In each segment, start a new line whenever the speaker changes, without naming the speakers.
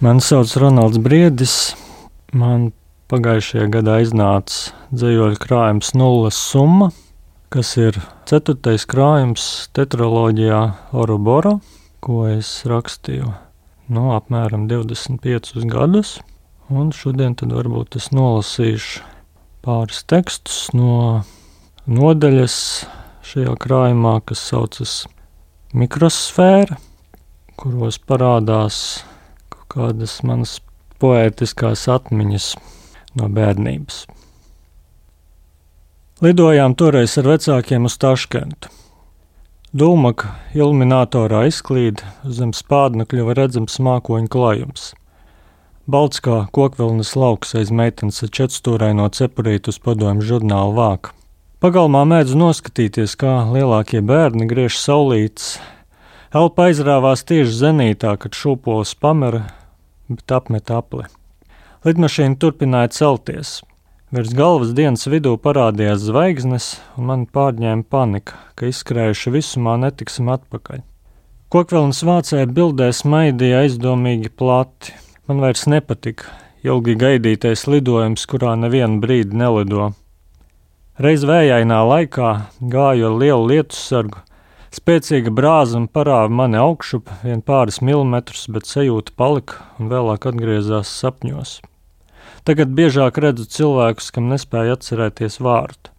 Mani sauc Ronalds Briedis. Man pagājušajā gadā iznāca dzējoļu krājums Nulles summa, kas ir ceturtais krājums tetraloģijā Oroboro, ko es rakstīju no nu, apmēram 25 gadus. Un šodien tad varbūt es nolasīšu pāris tekstus no nodaļas šajā krājumā, kas saucas Mikrosfēra, kuros parādās kādas manas poētiskās atmiņas no bērnības. Lidojām toreiz ar vecākiem uz Taškentu. Dūmaka iluminatorā izklīd, zem spādna kļuva redzams mākoņu klājums. Balts kā kokvilnas lauks aiz meitenes ar četstūraino cepurītu uz padomju žurnālu vāku. Pagalmā mēdz noskatīties, kā lielākie bērni griež saulītes. Elpa aizrāvās tieši zenītā, kad šūpoles pamera bet apmet apli. Lidmašīna turpināja celties. Virs galvas dienas vidū parādījās zvaigznes, un man pārņēma panika, ka izskrējuši visumā netiksim atpakaļ. Kokvilnas vācēja bildēs maidīja aizdomīgi plati. Man vairs nepatika ilgi gaidītais lidojums, kurā nevienu brīdi nelido. Reiz vējainā laikā gāju ar lielu lietusargu, Spēcīga brāzma parāva mani augšup vien pāris milimetrus, bet sajūta palika un vēlāk atgriezās sapņos. Tagad biežāk redzu cilvēkus, kam nespēja atcerēties vārdu,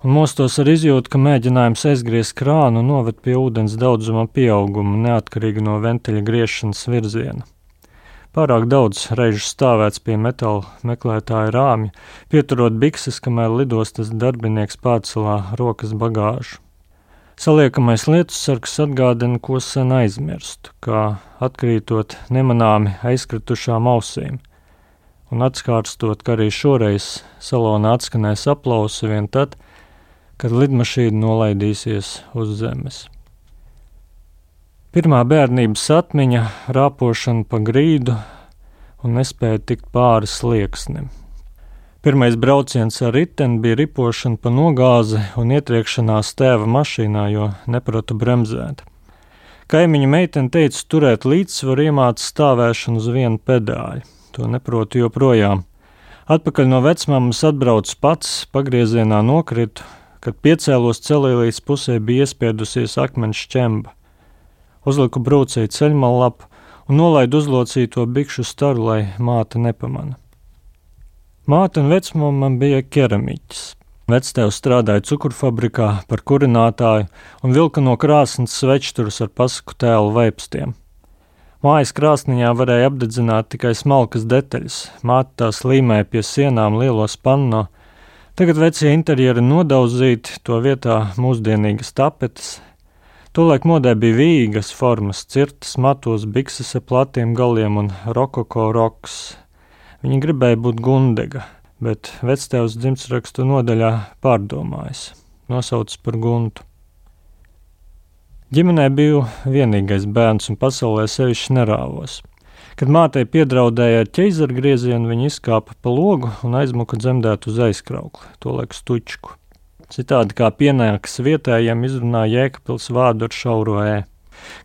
un mostos ar izjūtu, ka mēģinājums aizgriezt krānu noved pie ūdens daudzuma pieauguma neatkarīgi no ventiļa griešanas virziena. Pārāk daudz reižu stāvēts pie metāla meklētāja rāmja, pieturot bikses, kamēr lidostas darbinieks pārcelā rokas bagāžu. Saliekamais lietusargs atgādina, ko sen aizmirstu, kā atkrītot nemanāmi aizkritušām ausīm, un atskārstot, ka arī šoreiz salonā atskanēs aplausi vien tad, kad lidmašīna nolaidīsies uz zemes. Pirmā bērnības atmiņa - rāpošana pa grīdu un nespēja tikt pāri slieksnim. Pirmais brauciens ar riteni bija ripošana pa nogāzi un ietriekšanās tēva mašīnā, jo nepratu bremzēt. Kaimiņa meitene teica, turēt līdzsvaru iemācīt stāvēšanu uz vienu pedāļu. To neprotu joprojām. Atpakaļ no vecmāmas atbraucu pats, pagriezienā nokritu, kad piecēlos celī līdz pusē bija iespiedusies akmens šķemba. Uzliku brūcēju ceļmallapu un nolaidu uzlocīto bikšu staru, lai māte nepamanītu. Māte un vecmāma bija keramiķis. Vectēvs strādāja cukurfabrikā par kurinātāju un vilka no krāsnes svečturus ar pasaku tēlu veipstiem. Mājas krāsniņā varēja apdedzināt tikai smalkas detaļas, māte tās līmēja pie sienām lielos panno. Tagad vecie interjeri nodauzīti, to vietā mūsdienīgas tapetes. Tolēk modē bija vīgas formas, cirtas matos, bikses ar platiem galiem un rokoko roks, Viņa gribēja būt Gundega, bet vectēvs dzimtsrakstu nodaļā pārdomājis, nosaucis par Guntu. Ģimenē biju vienīgais bērns un pasaulē sevišķi nerāvos. Kad mātei piedraudēja ar ķeizaru griezienu, viņa izkāpa pa logu un aizmuka dzemdēt uz aizkraukli, to laiku stučku. Citādi kā pienākas vietējiem izrunāja jēkapils vārdu ar šauro ē.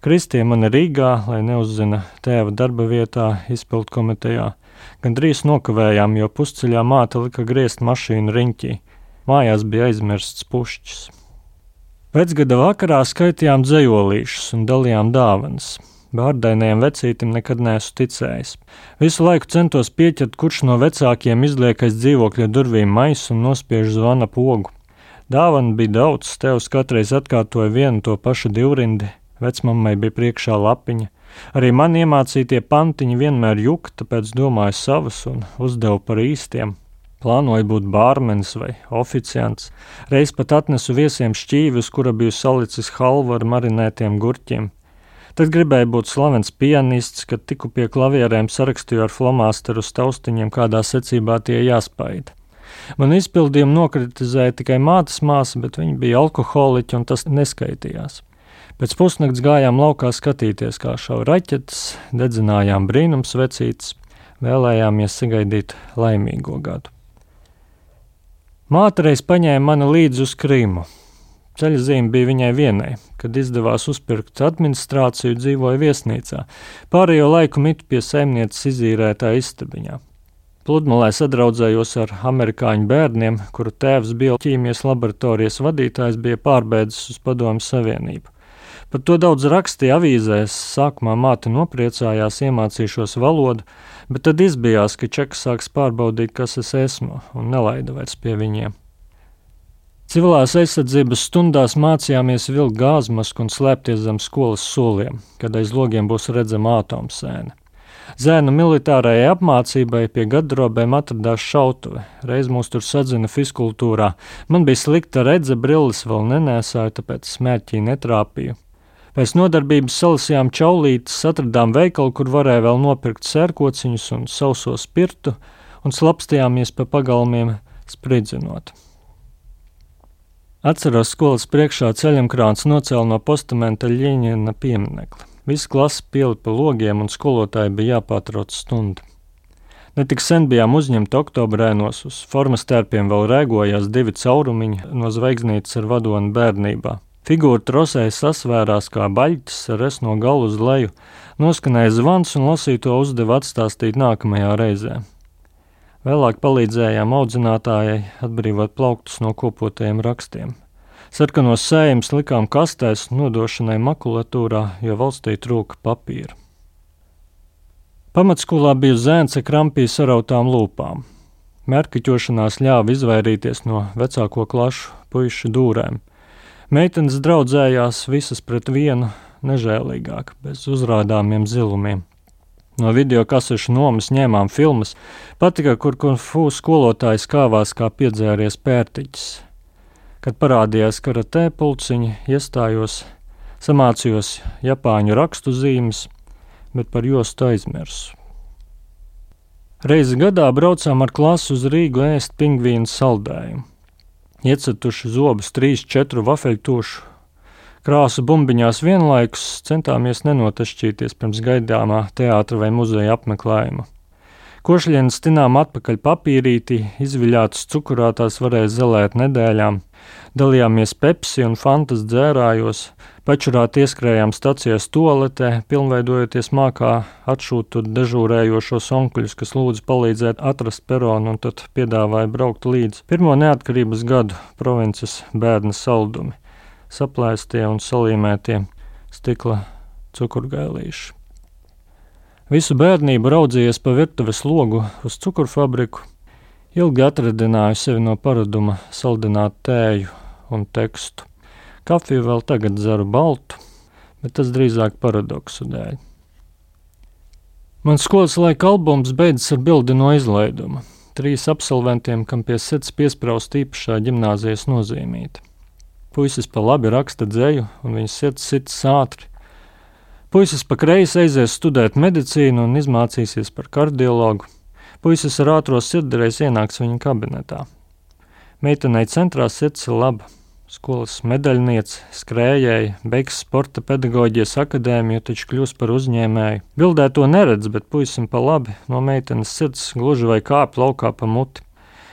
Kristie man ir Rīgā, lai neuzzina tēva darba vietā, izpildu komitejā, Gan drīz nokavējām, jo pusceļā māte lika griezt mašīnu riņķī. Mājās bija aizmirsts pušķis. Vecgada vakarā skaitījām dzējolīšus un dalījām dāvanas. Bārdainajam vecītim nekad neesmu ticējis. Visu laiku centos pieķert, kurš no vecākiem izliek aiz dzīvokļa durvīm maisu un nospiež zvana pogu. Dāvana bija daudz, tevs katreiz atkārtoja vienu to pašu divrindi, vecmammai bija priekšā lapiņa, Arī man iemācītie pantiņi vienmēr juka, tāpēc domāju savus un uzdevu par īstiem. Plānoju būt bārmenis vai oficiants. Reiz pat atnesu viesiem šķīvis, kura biju salicis halvu ar marinētiem gurķiem. Tad gribēju būt slavens pianists, kad tiku pie klavierēm sarakstīju ar flomāsteru uz taustiņiem, kādā secībā tie jāspaida. Man izpildījumu nokritizēja tikai mātes māsa, bet viņa bija alkoholiķa un tas neskaitījās. Pēc pusnakts gājām laukā skatīties, kā šauja raķetes, dedzinājām brīnums vecītes, vēlējāmies sagaidīt laimīgo gadu. Māte reiz paņēma mani līdzi uz Krīmu. Ceļa zīme bija viņai vienai. Kad izdevās uzpirkt administrāciju, dzīvoja viesnīcā. Pārējo laiku mitu pie saimnieces izīrētā istabiņā. Pludmalē sadraudzējos ar amerikāņu bērniem, kuru tēvs bioķīmijas laboratorijas vadītājs bija pārbēdzis uz Padomu Savienību. Par to daudz rakstīja avīzēs. Sākumā māte nopriecājās, iemācīšos valodu, bet tad izbijās, ka čeks sāks pārbaudīt, kas es esmu, un nelaida vairs pie viņiem. Civilās aizsardzības stundās mācījāmies vilkt gāzmasku un slēpties zem skolas soliem, kad aiz logiem būs redzama atomsēne. Zēnu militārajai apmācībai pie gardrobēm atradās šautuve. Reiz mūs tur sadzina fiskultūrā. Man bija slikta redze, brilles vēl nenēsāju, tāpēc smērķī netrāpīju. Pēc nodarbības salasījām čaulītes, atradām veikalu, kur varēja vēl nopirkt sērkociņus un sauso spirtu, un slapstījāmies pa pagalmiem spridzinot. Atceros skolas priekšā ceļamkrāns nocēla no postamenta Ļiņina pieminekli. Visi klasi pielipa logiem, un skolotāji bija jāpārtrauc stundu. Netik sen bijām uzņemti oktobrēnos, uz formas tērpiem vēl rēgojās divi caurumiņi no zvaigznītes ar vadoni bērnībā. Figūra trosē sasvērās kā baļķis ar es no galu uz leju, noskanēja zvans un lasīto uzdeva atstāstīt nākamajā reizē. Vēlāk palīdzējām audzinātājai atbrīvot plauktus no kopotajiem rakstiem. Sarkanos sējumus likām kastēs nodošanai makulatūrā, jo valstī trūka papīra. Pamatskolā bija zēns ar krampīs sarautām lūpām. Mērkaķošanās ļāva izvairīties no vecāko klašu puišu dūrēm. Meitenes draudzējās visas pret vienu, nežēlīgāk, bez uzrādāmiem zilumiem. No video kasešu nomas ņēmām filmas, patika, kur kunfu skolotājs kāvās kā piedzēries pērtiķis. Kad parādījās karatē pulciņi, iestājos, samācījos japāņu rakstu zīmes, bet par jostu aizmirsu. Reizi gadā braucām ar klasu uz Rīgu ēst pingvīnu saldējumu iecetuši zobus trīs, četru vafeļtušu. Krāsu bumbiņās vienlaikus centāmies nenotašķīties pirms gaidāmā teātra vai muzeja apmeklējuma. Košļienas tinām atpakaļ papīrītī, izviļātas cukurātās varēja zelēt nedēļām, dalījāmies pepsi un fantas dzērājos, Pačurāt ieskrējām stācijas toaletē, pilnveidojoties mākā atšūtot dežūrējošos onkuļus, kas lūdza palīdzēt atrast peronu un tad piedāvāja braukt līdzi. Pirmo neatkarības gadu provinces bērnu saldumi, saplēstie un salīmētie stikla cukurgailīši. Visu bērnību raudzījies pa virtuves logu uz cukurfabriku, ilgi atradināju sevi no paraduma saldināt tēju un tekstu. Kafiju vēl tagad dzeru baltu, bet tas drīzāk paradoksu dēļ. Mans skolas laika albums beidzas ar bildi no izlaiduma. Trīs absolventiem, kam pie sirds piesprāst īpašā gimnāzijas nozīmīta. Puisis pa labi raksta dzēju, un viņas sirds sits ātri. Puisis pa kreisi aizies studēt medicīnu un izmācīsies par kardiologu. Puisis ar ātro sirdreiz ienāks viņa kabinetā. Meitenei centrā sirds ir laba skolas medaļniece, skrējēja, beigs sporta pedagoģijas akadēmiju, taču kļūst par uzņēmēju. Bildē to neredz, bet puisim pa labi no meitenes sirds gluži vai kāp laukā pa muti.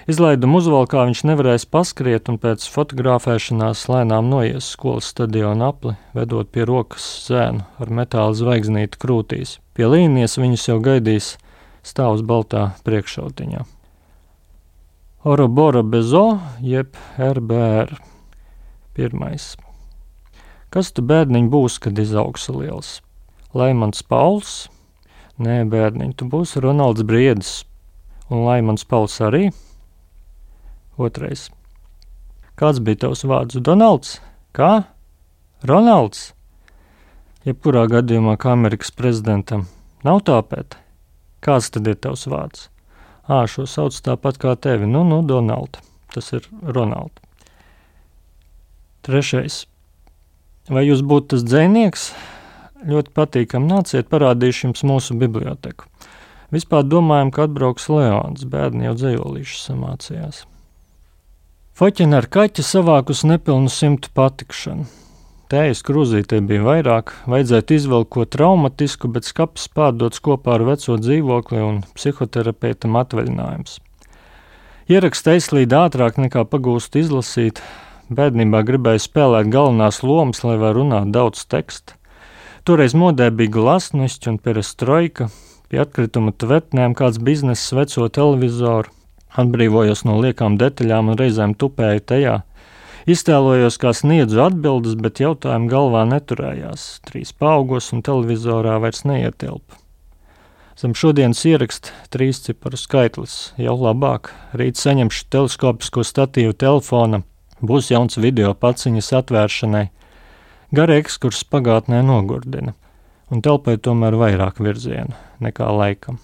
Izlaidumu uzvalkā viņš nevarēs paskriet un pēc fotografēšanās lēnām noies skolas stadiona apli, vedot pie rokas zēnu ar metāla zvaigznīti krūtīs. Pie līnijas viņus jau gaidīs stāvs baltā priekšautiņā. Orobora Bezo jeb RBR. Pirmais. Kas tu bērniņ būs, kad izaugsi liels? Laimans Pauls? Nē, bērniņ, tu būsi Ronalds Briedis. Un Laimans Pauls arī? Otrais. Kāds bija tavs vārds? Donalds? Kā? Ronalds? Jebkurā gadījumā, kā Amerikas prezidentam, nav tāpēc. Kāds tad ir tavs vārds? Ā, šo sauc tāpat kā tevi. Nu, nu, Donald. Tas ir Ronalds. Trešais. Vai jūs būtu tas dzinieks? Ļoti patīkami nāciet, parādīšu jums mūsu biblioteku. Vispār domājam, ka atbrauks Leons, bērni jau dzējolīšu samācījās. Foķina ar kaķi savākus nepilnu simtu patikšanu. Tējas krūzītē bija vairāk, vajadzētu izvelkt ko traumatisku, bet skats pārdots kopā ar veco dzīvokli un psihoterapeitam atvaļinājums. Ieraksta aizslīd ātrāk nekā pagūst izlasīt, Bērnībā gribēju spēlēt galvenās lomas, lai varētu runāt daudz tekstu. Toreiz modē bija glasnišķi un perestroika, pie atkrituma tvetnēm kāds bizness veco televizoru. Atbrīvojos no liekām detaļām un reizēm tupēju tajā. Iztēlojos, kā sniedzu atbildes, bet jautājumu galvā neturējās. Trīs paaugos un televizorā vairs neietilpa. Zem šodienas ieraksta trīs ciparu skaitlis, jau labāk. Rīt saņemšu teleskopisko statīvu telefonam, būs jauns video paciņas atvēršanai. Gara ekskurss pagātnē nogurdina, un telpai tomēr vairāk virziena nekā laikam.